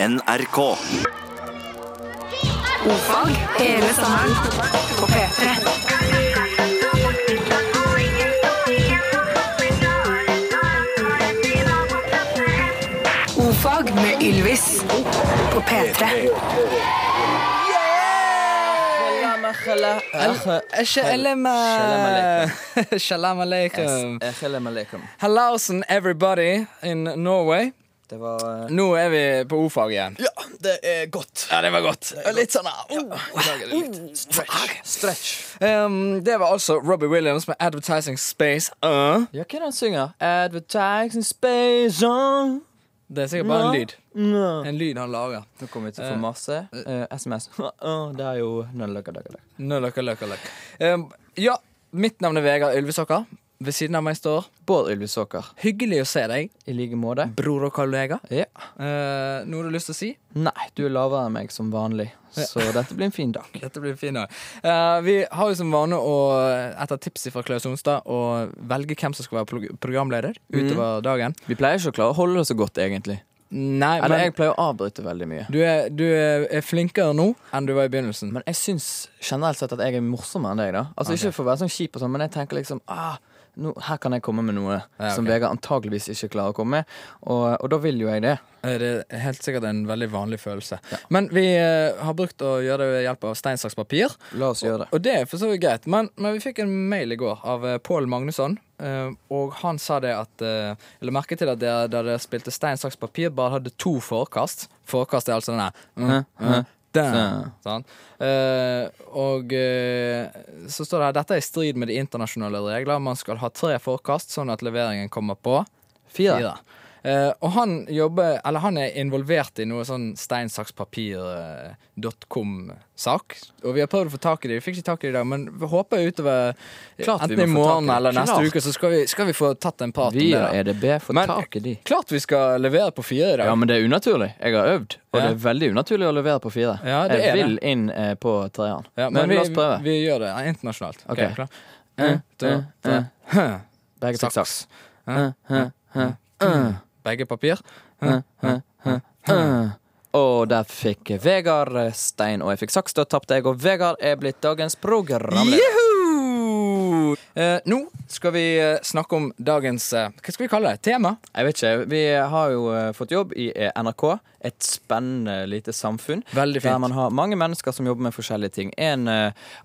NRK. Ofag hele sommeren på P3. Ofag med Ylvis på P3. Shalom aleikum. Hallausen, everybody in Norway. Det var eh, Nå er vi på O-fag igjen. Ja, det er godt. Ja, det var godt. Litt sånn oh, det litt Stretch. Stretch. Um, Det var altså Robbie Williams med 'Advertising Space'. Uh. Ja, hva er det han synger? Advertising space Uh. Det er sikkert bare en lyd. En lyd han lager. Nå kommer vi til å få masse uh, SMS. Å, det er jo Nølløkkaløkkaløkk. No, no. Um, ja, mitt navn er Vegard Ylvisåker. Ved siden av meg står Bård Ylvisåker. Hyggelig å se deg, I like måte. bror og kollega. Ja. Uh, noe du har lyst til å si? Nei, du er lavere enn meg som vanlig, så dette blir en fin dag. Dette blir en fin dag. Eh, vi har jo som vane å, etter tips fra Klaus Onstad, å velge hvem som skal være programleder utover dagen. Vi pleier ikke å klare å holde det så godt, egentlig. Nei, Eller men jeg pleier å avbryte veldig mye. du, er, du er er flinkere nå enn du var i begynnelsen. Men jeg syns generelt sett at jeg er morsommere enn deg. da Altså okay. Ikke for å være sånn kjip, og sånn men jeg tenker liksom ah, nå, Her kan jeg komme med noe Ja, som. Vegard antageligvis ikke klarer å komme med. Og, og da vil jo jeg det. Eh, Det er helt sikkert en veldig vanlig følelse. Men vi eh, har brukt å gjøre det ved hjelp av stein, saks, papir. La oss gjøre det. Og det er for så vidt greit. Men, men vi fikk en mail i går av uh, Pål Magnusson. Uh, og han sa det at uh, Eller merket til at dere, da dere spilte stein, saks, papir, bare hadde to forkast. Forkast er altså denne. mm, mm, Sånn. Eh, og uh, så står det her dette er i strid med de internasjonale regler. Man skal ha tre forkast, sånn at leveringen kommer på Fire. fire. Eh, og han jobber Eller han er involvert i noe sånn stein, saks, papir.com-sak. Og vi har prøvd å få tak i det. Vi fikk ikke tak i det i dag, men vi håper utover Klart enten i morgen eller eller neste uke, så skal vi, skal vi få tatt en prat Vi om det. da. EDB får Men- tak i de. Klart vi skal levere på fire i dag. Ja, men det er unaturlig. Jeg har øvd, og Ja. det er veldig unaturlig å levere på fire. Ja, det jeg er det. vil inn eh, på treeren. Ja, men, vi, la oss prøve. Vi gjør det internasjonalt. Ok. okay klar? Uh, uh, uh, eh, eh. Begge fikk Saks. saks. Begge papir. Eh. Og der fikk Vegard stein, og jeg fikk saks. Da tapte jeg, og Vegard er blitt dagens programleder. Eh, nå skal vi eh, snakke om dagens eh, Hva skal vi kalle det? Tema? Jeg vet ikke, Vi har jo eh, fått jobb i NRK. Et spennende lite samfunn. Veldig fint. Der man har mange mennesker som jobber med forskjellige ting. En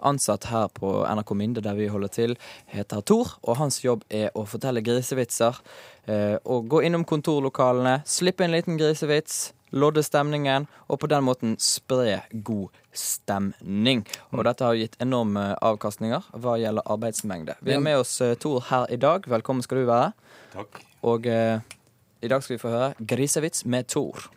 ansatt her på NRK Minde, der vi holder til, heter Tor. Og hans jobb er å fortelle grisevitser. Eh, og gå innom kontorlokalene, slippe en liten grisevits, lodde stemningen, og på den måten spre god stemning. Mm. Og dette har gitt enorme avkastninger hva gjelder arbeidsmengde. Vi har med oss eh, Tor her i dag. Velkommen skal du være. Takk. Og eh, i dag skal vi få høre Grisevits med Tor.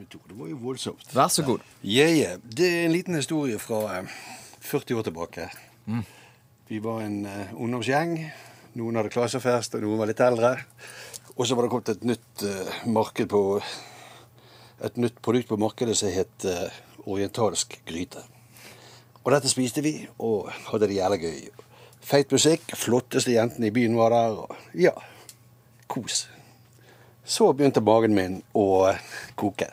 Det var jo voldsomt. Vær så god. Yeah, yeah. Det er en liten historie fra eh, 40 år tilbake. Vi var en uh, ungdomsgjeng. Noen hadde klassefest, og noen var litt eldre. Og så var det kommet et nytt uh, marked på Et nytt produkt på markedet som het uh, orientalsk gryte. Og dette spiste vi, og hadde det jævlig gøy. Feit musikk, flotteste jentene i byen var der. Og ja, kos. Så begynte magen min å koke.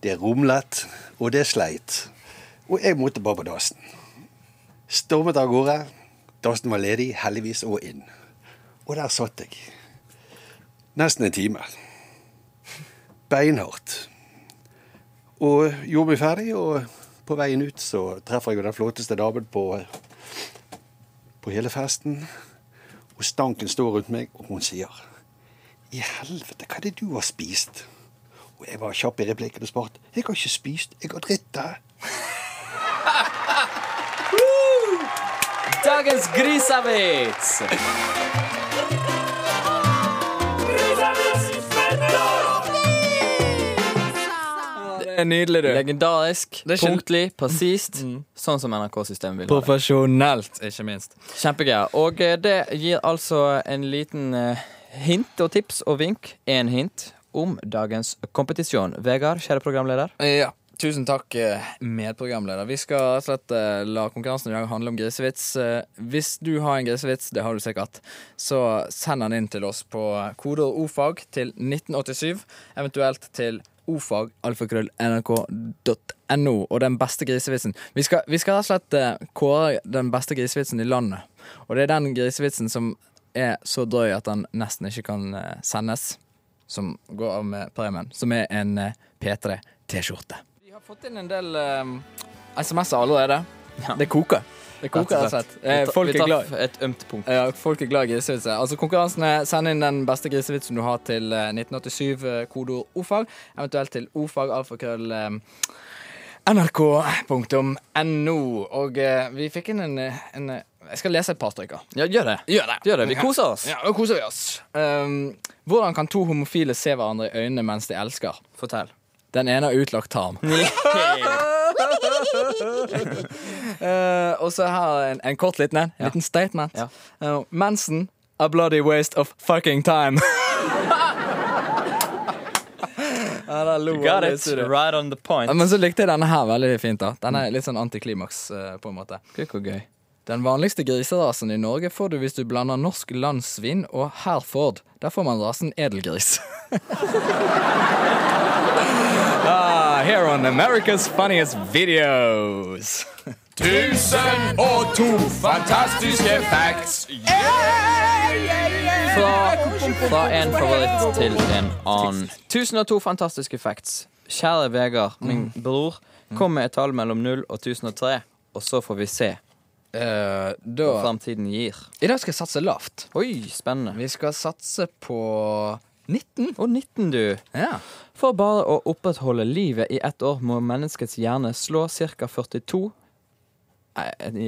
Det rumlet, og det sleit. Og jeg måtte bare på dassen. Stormet av gårde. Dassen var ledig, heldigvis, og inn. Og der satt jeg. Nesten en time. Beinhardt. Og gjorde meg ferdig, og på veien ut så treffer jeg den flotteste damen på, på hele festen. Og stanken står rundt meg, og hun sier i helvete, hva er det du har spist? Og jeg var kjapp i replikken og svarte. Jeg har ikke spist, jeg har dritt det. Dagens grisavits. Det er nydelig, du. Legendarisk, punktlig, presist. Sånn som NRK-systemet vil ha det. Profesjonelt, ikke minst. Kjempegøy. Og eh, det gir altså en liten eh, hint og tips og vink. Én hint om dagens kompetisjon. Vegard, kjære programleder. Ja. Tusen takk, eh, medprogramleder. Vi skal rett og slett eh, la konkurransen i dag handle om grisevits. Eh, Hvis du har en grisevits, det har du sikkert, så send den inn til oss på kodeord ofag til 1987, eventuelt til ordfag.alfakrøll.nrk.no. Og den beste grisevitsen vi skal, vi skal rett og slett kåre den beste grisevitsen i landet. Og det er den grisevitsen som er så drøy at den nesten ikke kan sendes, som går av med premien, som er en eh, P3 T-skjorte. Vi har fått inn en del um, SMS-er allerede. Ja. Det koker. Det koker rett og slett. Eh, Folk glad. traff et ømt punkt. Ja, folk er glad i grisevitser. Altså Konkurransen er send inn den beste grisevitsen du har til eh, 1987, eh, kodeord ofag, eventuelt til ofag, alfakrøll, um, nrk.no. Og uh, vi fikk inn en, eh, en eh, Jeg skal lese et par stykker. Ja, gjør det. Gjør det. Gjør det. Vi koser oss. Ja, nå koser vi oss. Um, hvordan kan to homofile se hverandre i øynene mens de elsker? Fortell. Den ene har utlagt tarm. uh, og så her en, en kort liten en. En liten statement. Eh, mensen, a bloody waste of fucking time. ja, lo Got it. Right on the point. Men så likte jeg denne her veldig fint. da Den er litt sånn antiklimaks, eh, på en måte. Gud, hvor gøy. Den vanligste griserasen i Norge får du hvis du blander norsk landsvin og Herford. Der får man rasen edelgris. ah, here on America's funniest videos. Tusen og to fantastiske facts. Fra, fra en favoritt til en annen. 1002 fantastiske facts. Kjære Vegard, min bror, kom med et tall mellom 0 og 1003, og så får vi se Eh, hva da, framtiden gir. I dag skal jeg satse lavt. Oi, spennende. Vi skal satse på 19. Og 19, du. Ja. For bare å opprettholde livet i ett år må menneskets hjerne slå ca. 42 Nei,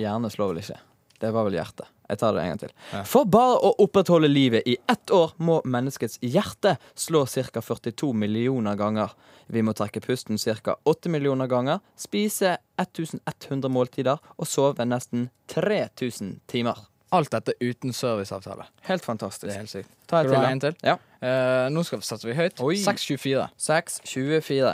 hjerne slår vel ikke. Det var vel hjertet. Jeg tar det en gang til. For bare å opprettholde livet i ett år må menneskets hjerte slå ca. 42 millioner ganger. Vi må trekke pusten ca. 8 millioner ganger, spise 1100 måltider og sove nesten 3000 timer. Alt dette uten serviceavtale. Helt fantastisk. Det er helt sykt. Ta et til, en til? Ja. Uh, nå skal vi satse vi høyt. Oi. 624. 624.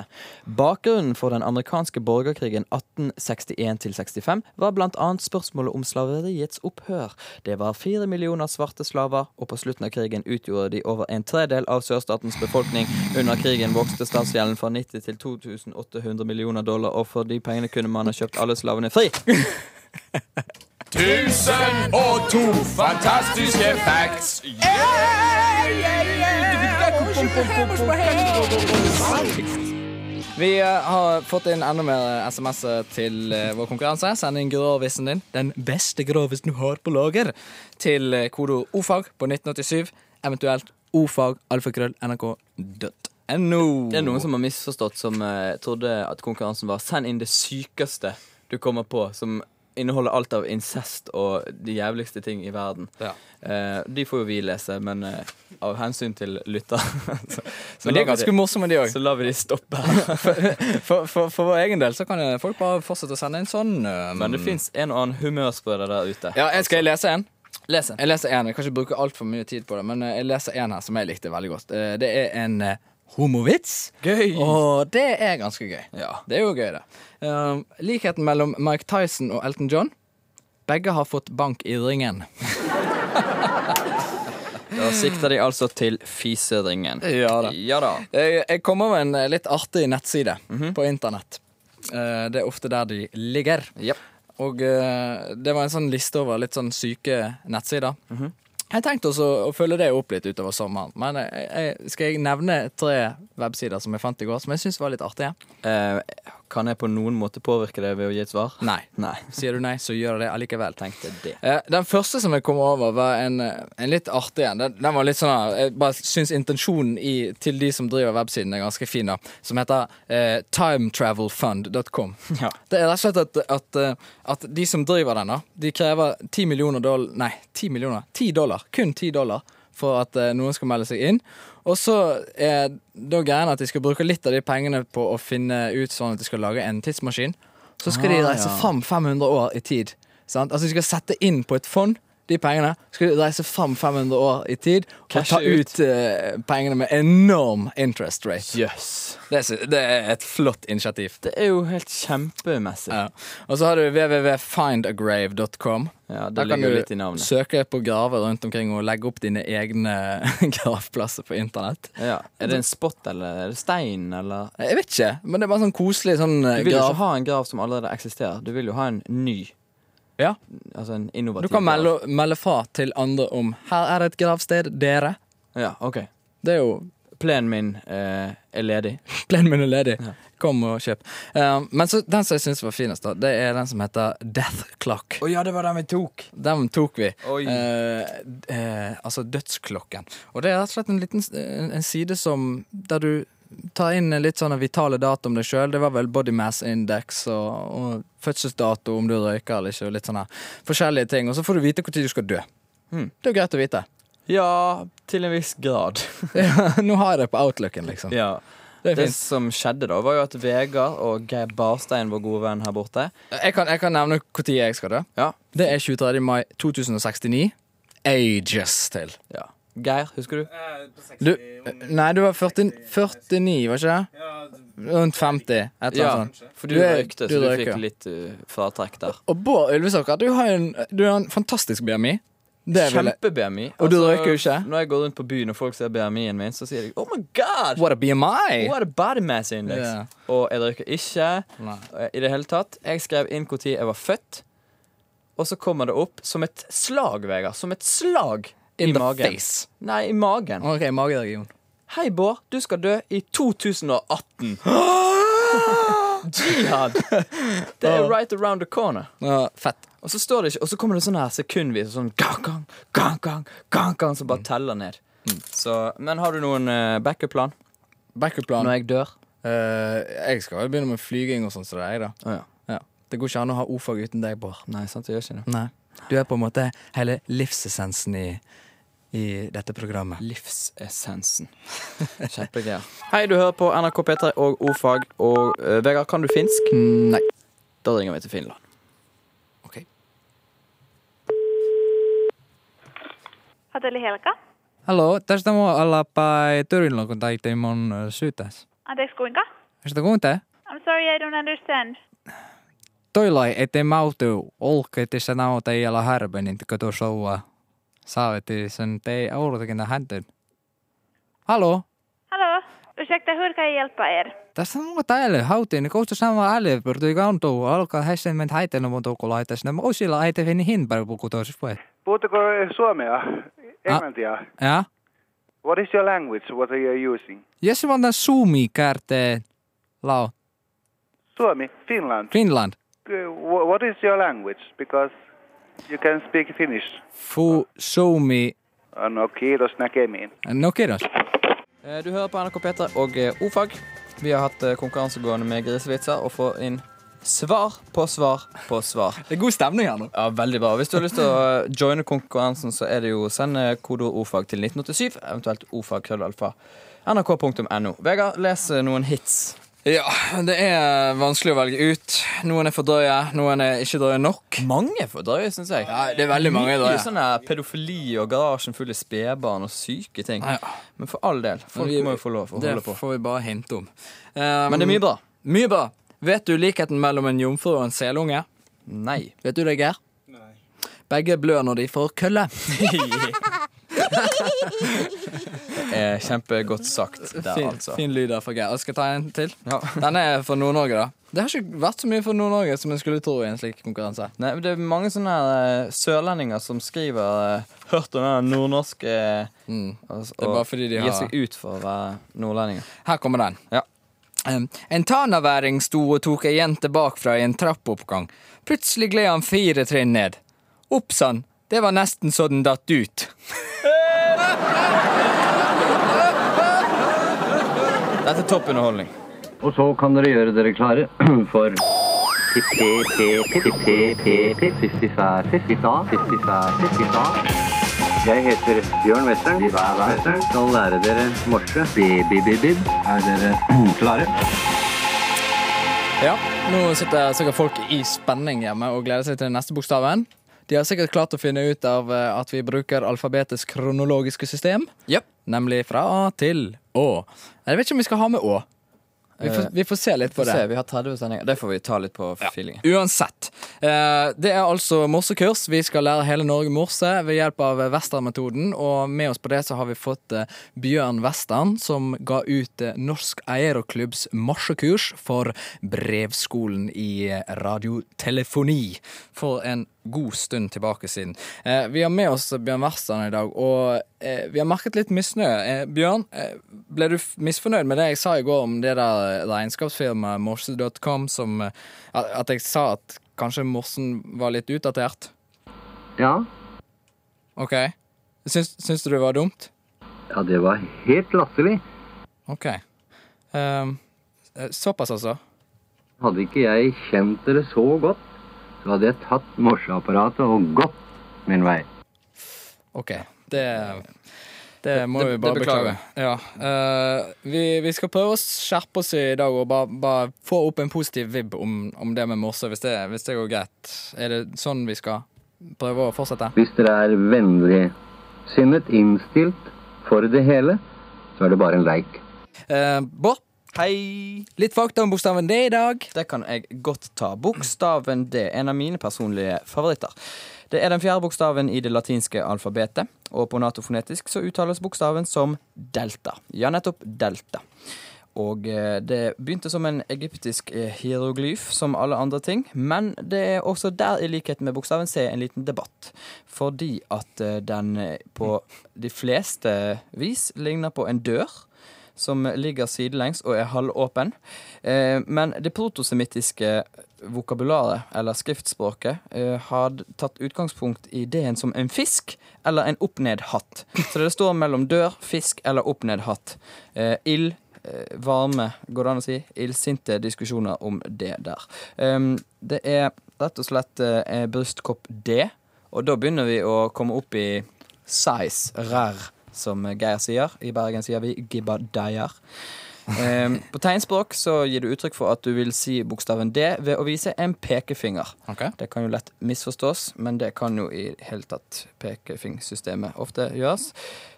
Bakgrunnen for den amerikanske borgerkrigen 1861-65 var annet spørsmålet om slaveriets opphør. Det var fire millioner svarte slaver, og på slutten av krigen utgjorde de over en tredel av sørstatens befolkning. Under krigen vokste statsgjelden fra 90 til 2800 millioner dollar, og for de pengene kunne man ha kjøpt alle slavene fri. Tusen og to fantastiske facts. Vi eh, har fått inn enda mer SMS-er til eh, vår konkurranse. Send inn grovisen din, den beste grovisen du har på lager, til kodo ofag på 1987, eventuelt ofag alfakrøll nrk.no. Det er noen som har misforstått, som uh, trodde at konkurransen var 'send inn det sykeste du kommer på', som inneholder alt av incest og de jævligste ting i verden. Ja. Eh, de får jo vi lese, men eh, av hensyn til lytter så, så Men de er ganske morsomme, de òg. Så lar vi de stoppe her. For, for, for vår egen del så kan folk bare fortsette å sende inn sånn. eh, Men det fins en og annen humørsprøyter der ute. Ja, jeg skal jeg lese en? Les en. Jeg leser en, jeg kan ikke bruke altfor mye tid på det, men eh, jeg leser en her som jeg likte veldig godt. Eh, Det er en homovits. Gøy! Og det er ganske gøy. Ja. Det er jo gøy, det. Um, likheten mellom Mike Tyson og Elton John. Begge har fått bank i ringen. Da sikter de altså til fiseringen. Ja da. Ja da. Jeg, jeg kommer med en litt artig nettside på internett. Uh, Det er ofte der de ligger. Yep. Og uh, det var en sånn liste over litt sånn syke nettsider. Jeg tenkte også å følge det opp litt utover sommeren. Men jeg, jeg, skal jeg nevne tre websider som jeg fant i går, som jeg syns var litt artige? Eh, kan jeg på noen måte påvirke det ved å gi et svar? Nei. Nei. Sier du nei, så gjør jeg det allikevel. Tenkte det. Eh, Den første som jeg kom over, var en, eh, en litt artig en. Den, den var litt sånn Jeg bare syns intensjonen i, til de som driver websiden, er ganske fin. da Som heter eh, timetravelfund.com. Ja. Det er rett og slett at, at, eh, at de som driver den, da de krever 10 millioner dollar Nei, 10 millioner. 10 dollar. Kun 10 dollar for at eh, noen skal melde seg inn. Og så er da greia at de skal bruke litt av de pengene på å finne ut sånn at de skal lage en tidsmaskin. Så skal de Ah, reise ja. fram 500 år i tid. Sant? Altså De skal sette inn på et fond. De pengene, skal du reise fram 500 år i tid og Cashe ta ut, eh, pengene med enorm interest rate. Yes. Det, er, det er et flott initiativ. Det er jo helt kjempemessig. Ja. Og så har du www.findagrave.com. Ja, Der kan du søke på graver rundt omkring og legge opp dine egne gravplasser på internett. Ja. Er det en spot, eller er det stein, eller Jeg vet ikke, men det er bare sånn koselig sånn grav. Du vil jo ikke ha en grav som allerede eksisterer. Du vil jo ha en ny. Ja. Altså en Du innovativ kan melde, melde fra til andre om Her er det et gravsted, dere. Ja, ok. Det er jo Plenen min eh, er ledig. Plenen min er ledig. Kom og kjøp. Um, men så, den som jeg syns var finest, da, det er den som heter Death Clock. Å ja, det var den vi tok! Den tok vi. Oi. uh, eh, altså Dødsklokken. Og det er rett og slett en liten en, en side som Der du tar inn litt sånne vitale data om deg sjøl. Det var vel body mass index og, og fødselsdato, om du røyker eller ikke, og litt sånne forskjellige ting. Og så får du vite når du skal dø. Mm. Det er jo greit å vite. Ja, til en viss grad. Nå har jeg det på outlooken, liksom. ja. Det Det som skjedde da, var jo at Vegard og Geir Barstein, vår gode venn her borte Jeg kan, jeg kan nevne når jeg skal dø. Ja. Det er 23. mai 2069. Ages til. ja. Geir, husker du? Du, nei, du var 40, 49, var ikke det? Rundt 50. Et eller Ja, annet sånt. for du, Du er- røykte, du så du røyker. fikk litt uh, fratrekk der. Og Bård Ylvisåker, du har jo en, du har en fantastisk BMI. Det vil jeg- Kjempe-BMI. Og du røyker jo ikke? Når jeg går rundt på byen og folk ser BMI-en min, så sier de Oh my god! What a BMI! What a body mass index. Ja. Og jeg røyker ikke Nei. eh, i det hele tatt. Jeg skrev inn når jeg var født, og så kommer det opp som et slag, Vegard. Som et slag In i the magen. face. Nei, i magen. Ok, mageregion. Hei, Bård. Du skal dø i 2018. Jihad! Det er right around the corner. Ja, fett. Og så står det ikke Og så kommer det sånn her sekundvis sånn gang, gang, gang, gang, gang, gang som bare teller ned. Så, men har du noen uh, backup-plan Backup-plan. når jeg dør? Eh, jeg skal jo begynne med flyging og sånn som det er, jeg, da. Å ja. Ja. Det går ikke an å ha ofag uten deg, Bård. Nei, sant, jeg gjør ikke det. Nei. Du er på en måte hele livsessensen i, i dette programmet. Livsessensen. Kjempegreier. Hei, du hører på NRK P3 og ordfag. Og uh, Vegard, kan du finsk? Nei. Da ringer vi til Finland. Ok. Hotelli Helka. Hallo, tästä mua olla päin Tyrillä, kun taitte mun syytäs. Anteeksi, kuinka? Sitä kuunte? I'm sorry, I don't understand. Toilai ettei mautu olkeet se nauta ei olla härbe, niin kun tuossa on saaveti sen tei aurutakin hänten. Hallå? Hallå? Ursäkta, hur kan jag hjälpa er? Tässä on muuta äly, hautiin, niin koostus sama äly, pyrtyi kantuu, alkaa häsen men häiten on tuolla laitas, ne osilla äite vini hinpari puku toisessa puhe. Puhutteko suomea? Englantia? Ja? What is your language? What are you using? Jos mä otan suumi kärteen, lau, Suomi? Finland? Finland, wh- What is your language? Because you can speak Finnish. fu, suumi, Uh, No, kiitos näkemiin. no kiitos. Eh, Du hører på NRK P3 og O-fag. Vi har hatt konkurransegående med grisevitser og får inn svar på svar på svar. Det er god stemning her nå. Ja, veldig bra. Hvis du har lyst til å eh, joine konkurransen, så er det jo send eh, kodeord ordfag til 1987, eventuelt ordfag krøllalfa nrk.no. Vegard, les eh, noen hits. Ja, det er vanskelig å velge ut. Noen er for drøye, noen er ikke drøye nok. Mange er for drøye, syns jeg. Ja, det er veldig mange Mye drøye. sånn her pedofili og garasjen full av spedbarn og syke ting. Ja. Men for all del, folk Vi- må jo få lov å Det holde på. får vi bare hinte om. Um, Men det er mye bra. Mye bra. Vet du likheten mellom en jomfru og en selunge? Nei. Vet du det, Geir? Begge blør når de får kølle. Er kjempegodt sagt der, Fin, altså. fin lyd der fra Geir. Jeg ta en til. Ja. Den er for Nord-Norge, da. Det har ikke vært så mye for Nord-Norge som en skulle tro i en slik konkurranse. Nei, men Det er mange sånne eh, sørlendinger som skriver eh, 'hørt om den nordnorske' Mm. og, fordi de gir har- seg ut for å være nordlendinger. Her kommer den. Ja. Um, en tanaværing sto og tok ei jente bakfra i en trappoppgang. Plutselig gled han fire trinn ned. Opp sann, det var nesten så den datt ut. Dette er topp underholdning. Og så kan dere gjøre dere klare for Jeg heter Bjørn Western. Western skal lære dere morse. Bi-bi-bi-bib. Er dere klare? Ja, Nå sitter sikkert folk i spenning hjemme og gleder seg til den neste bokstaven. De har sikkert klart å finne ut av eh, at vi bruker alfabetets kronologiske system. Yep. Nemlig fra A til Å. Jeg vet ikke om vi skal ha med Å. Vi får, vi får se litt på det. se, vi har 30 sendinger. Det får vi ta litt på feelingen. Uansett. Eh, det er altså morsekurs. Vi skal lære hele Norge morse ved hjelp av Western-metoden. Og med oss på det så har vi fått eh, Bjørn Western, som ga ut eh, Norsk Eieroklubbs morsekurs for Brevskolen i eh, radiotelefoni for en god stund tilbake siden. Eh, vi har med oss Bjørn Western i dag, og eh, vi har merket litt misnøye. Eh, Bjørn, eh, ble du misfornøyd med det jeg sa i går om det der regnskapsfirmaet morse.com, som eh, at at jeg sa at kanskje morsen var litt utdatert? Ja, OK. Syns, syns du det var dumt? ja, det var helt latterlig. OK. Eh, såpass, altså? Hadde ikke jeg kjent dere så godt, så hadde jeg tatt morseapparatet og gått min vei. OK. Det det må det- vi bare beklage. Ja. Uh, vi, vi skal prøve å skjerpe oss i dag og bare, bare få opp en positiv vib om, om det med morse, hvis det, hvis det går greit. Er det sånn vi skal prøve å fortsette? Hvis dere er vennligsinnet innstilt for det hele, så er det bare en leik. Uh, Bård, Hei! litt fakta om bokstaven D i dag. Det kan jeg godt ta. Bokstaven D, en av mine personlige favoritter. Det er den fjerde bokstaven i det latinske alfabetet, og på natofonetisk så uttales bokstaven som delta. Ja, nettopp delta. Og eh, det begynte som en egyptisk eh, hieroglyf, som alle andre ting. Men det er også der, i likhet med bokstaven C, en liten debatt. Fordi at eh, den på de fleste vis ligner på en dør som ligger sidelengs og er halvåpen. Eh, men det protosemittiske vokabularet, eller skriftspråket, eh, har tatt utgangspunkt i ideen som en fisk eller en opp-ned-hatt. Så det står mellom dør, fisk eller opp-ned-hatt. Eh, ild, varme, går det an å si? Illsinte diskusjoner om det der. Um, det er rett og slett brystkopp D, og da begynner vi å komme opp i size, rar, som Geir sier. I Bergen sier vi gibbadeier. Um, på tegnspråk så gir du uttrykk for at du vil si bokstaven D ved å vise en pekefinger. Okay. Det kan jo lett misforstås, men det kan jo i hele tatt pekefingsystemet ofte gjøres.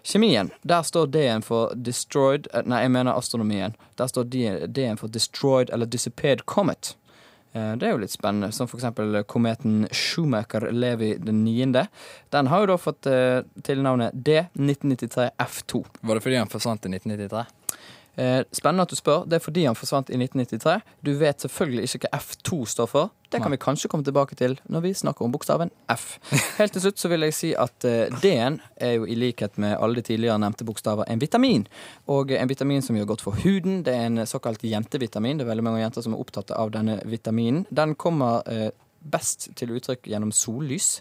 Kjemien, der står D-en for destroyed eh, Nei, jeg mener astronomien. Der står D- D-en for destroyed eller disappeared comet. Eh, Det er jo litt spennende, som eksempel kometen Schumacher-Levi den niende. Den har jo da fått eh, tilnavnet D1993 F2. Var det fordi han forsvant i 1993? Eh, Spennende at du spør. Det er fordi han forsvant i 1993. Du vet selvfølgelig ikke hva F2 står for. Det kan vi kanskje komme tilbake til når vi snakker om bokstaven F. Helt til slutt så vil jeg si at eh, D-en er jo i likhet med alle de tidligere nevnte bokstaver en vitamin. Og en vitamin som gjør godt for huden. Det er en såkalt jentevitamin. Det er veldig mange jenter som er opptatt av denne vitaminen. Den kommer eh, best til uttrykk gjennom sollys.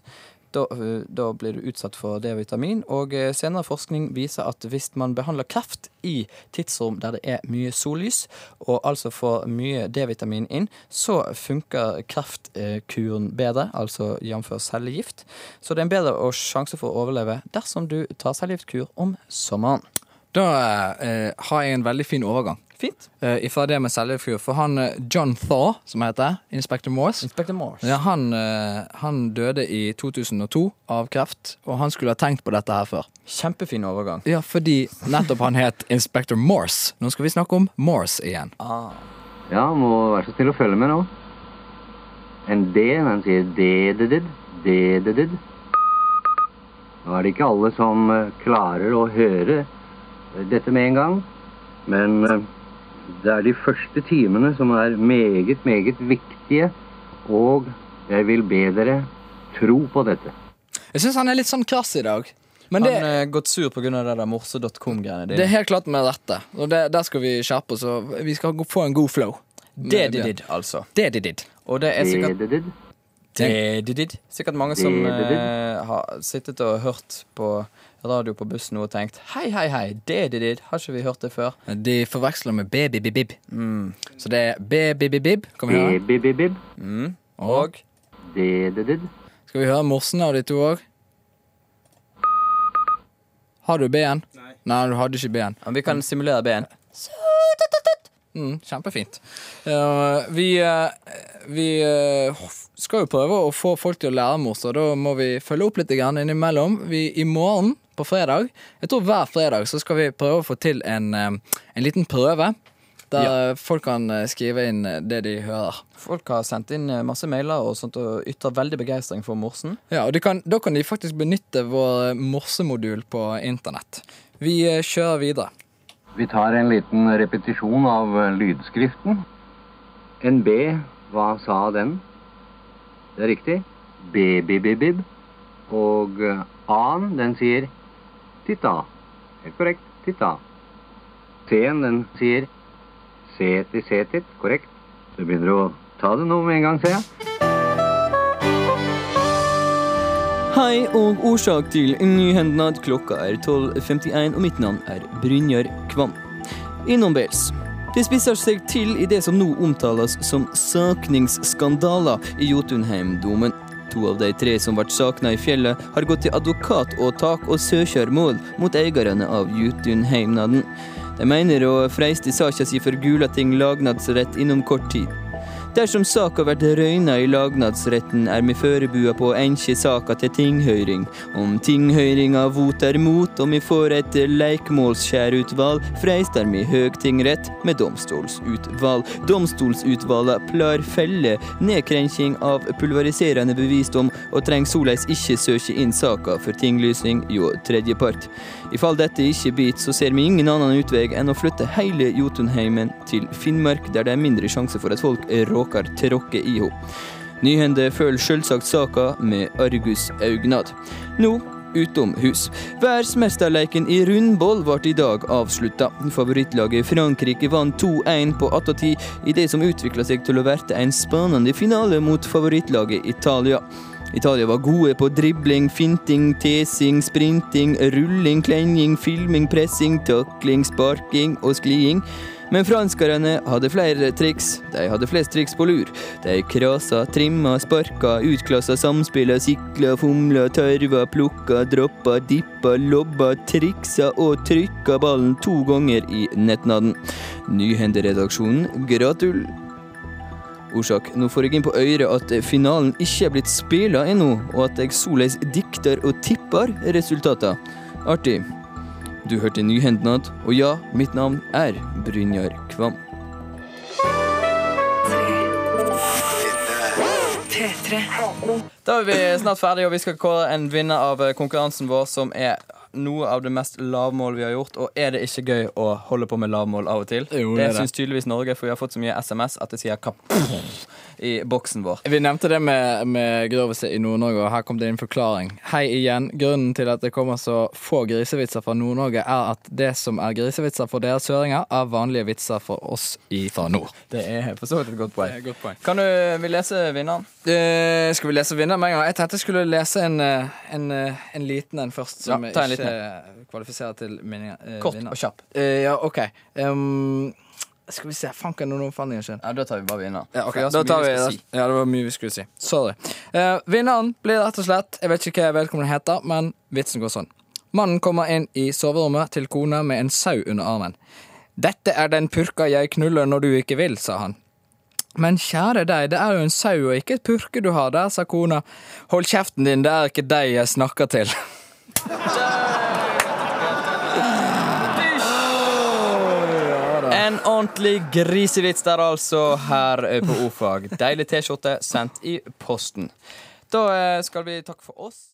Da, da blir du utsatt for D-vitamin, og eh, senere forskning viser at hvis man behandler kreft i tidsrom der det er mye sollys, og altså får mye D-vitamin inn, så funker kreftkuren bedre, altså jf. cellegift. Så det er en bedre sjanse for å overleve dersom du tar cellegiftkur om sommeren. Da eh, har jeg en veldig fin overgang. Fint. Eh, ifra det med Seljefjord. For han eh, John Thaw, som heter Inspector Morse Inspector Morse. ja, han, eh, han døde i 2002 av kreft, og han skulle ha tenkt på dette her før. Kjempefin overgang. Ja, fordi nettopp han het Inspector Morse. Nå skal vi snakke om Morse igjen. Ja, må være så snill å følge med nå. En D, den sier dededid, dededid. Nå er det ikke alle som klarer å høre dette med en gang, men det er de første timene som er meget, meget viktige, og jeg vil be dere tro på dette. Jeg syns han er litt sånn krass i dag. Men Han er gått sur pga. det der morse.com-greiene det er helt klart med dette, Og det, der skal vi skjerpe oss, og vi skal få en god flow. Det de did, altså. Det de did. Og det er sikkert did. Det de did. Sikkert mange som Det eh, har sittet og hørt på radio på bussen og tenkt Hei, hei, hei, det de did. Har ikke vi hørt det før? De forveksler med baby-bib-bib. Så det er baby-bib-bib. Kan vi høre? Mm. Og Dededid. Skal vi høre morsen av de to òg? Har du B-en? Nei. Nei, du hadde ikke B-en. ja, vi kan simulere B-en. Mm, kjempefint. Uh, vi uh, vi uh, skal jo prøve å få folk til å lære morser. da må vi følge opp litt innimellom. Vi, I morgen, på fredag, jeg tror hver fredag, så skal vi prøve å få til en, en liten prøve. Der folk kan eh, skrive inn eh, det de hører. Folk har sendt inn eh, masse mailer og sånt og ytrer veldig begeistring for morsen. Ja, og de kan, Da kan de faktisk benytte vår morsemodul på internett. Vi kjører videre. Vi tar en liten repetisjon av lydskriften. En B, hva sa den? Det er riktig. B-bib-bib. Og A-en, den sier titta. Helt korrekt. Titta. C-en, den sier seti setit. Korrekt. Du begynner å ta det nå med en gang, ser jeg. Hei og årsak til nyhendnad. Klokka er 12.51, og mitt navn er Brynjar Kvam. Innombels. Det spisser seg til i det som nå omtales som sakningsskandaler i Jotunheimdomen. To av de tre som ble sakna i fjellet, har gått til advokatåtak og søkjermål mot eierne av Jutunheimnaden. De mener å freiste saka si for Gulating lagnadsrett innom kort tid. Dersom saka blir røyna i lagnadsretten, er vi førebua på å enke saka til tinghøyring. Om tinghøyringa voter mot og vi får et leikmålsskjærutval, freistar vi høgtingrett med domstolsutvalg. Domstolsutvala plar felle nedkrenking av pulveriserende bevisdom, og treng soleis ikke søke inn saka for tinglysning hjå tredjepart. I fall dette ikke biter, så ser vi ingen annen utvei enn å flytte hele Jotunheimen til Finnmark, der det er mindre sjanse for at folk råkar tråkke i henne. Nyhende følger sjølsagt saka med argusaugnad. Nå utom. Verdensmesterleiken i rundball ble i dag avslutta. Favorittlaget Frankrike vant 2-1 på attåtid i det som utvikla seg til å verte en spennende finale mot favorittlaget Italia. Italia var gode på dribling, finting, tesing, sprinting, rulling, klenging, filming, pressing, takling, sparking og skliing. Men franskerne hadde flere triks. De hadde flest triks på lur. De krasa, trimma, sparka, utklassa samspilla, sikla, fomla, tørva, plukka, droppa, dippa, lobba, triksa og trykka ballen to ganger i nettnaden. Nyhenderedaksjonen, gratul. Orsak, nå får jeg inn på øret at finalen ikke er blitt spila ennå, og at jeg soleis dikter og tipper resultater. Artig. Du hørte Nyhendnad, og ja, mitt navn er Brynjar Kvam. Da er vi snart ferdige, og vi skal kåre en vinner av eh, konkurransen vår, som er noe av det mest lavmål vi har gjort. Og er det ikke gøy å holde på med lavmål av og til? Jo, det det syns tydeligvis Norge, for vi har fått så mye SMS at det sier kap i boksen vår. Vi nevnte det med, med groviset i Nord-Norge, og her kom det en forklaring. Hei igjen. Grunnen til at det kommer så få grisevitser fra Nord-Norge, er at det som er grisevitser for dere søringer, er vanlige vitser for oss i fra nord. Det er for så vidt et godt poeng. godt poeng. Kan du vil lese vinneren? Eh, skal vi lese vinneren med en gang? Jeg tenkte jeg skulle lese en, eh, en, eh, en liten en først, som Ja, ikke kvalifiserer til min, eh, Kort vinner. og kjapp. Eh, ja, OK. Um, skal vi se. Fanken, nå fant jeg ikke. Ja, Da tar vi bare vinneren. Ja, ok, For vi har så da tar vi vi si. Ja, det var mye vi skulle si. Sorry. Uh, vinneren blir rett og slett Jeg vet ikke hva vedkommende heter, men vitsen går sånn. Mannen kommer inn i soverommet til kona med en sau under armen. Dette er den purka jeg knuller når du ikke vil, sa han. Men kjære deg, det er jo en sau og ikke et purke du har der, sa kona. Hold kjeften din, det er ikke deg jeg snakker til. En ordentlig grisevits der, altså, her på O-fag. Deilig T-skjorte sendt i posten. Da eh, skal vi takke for oss.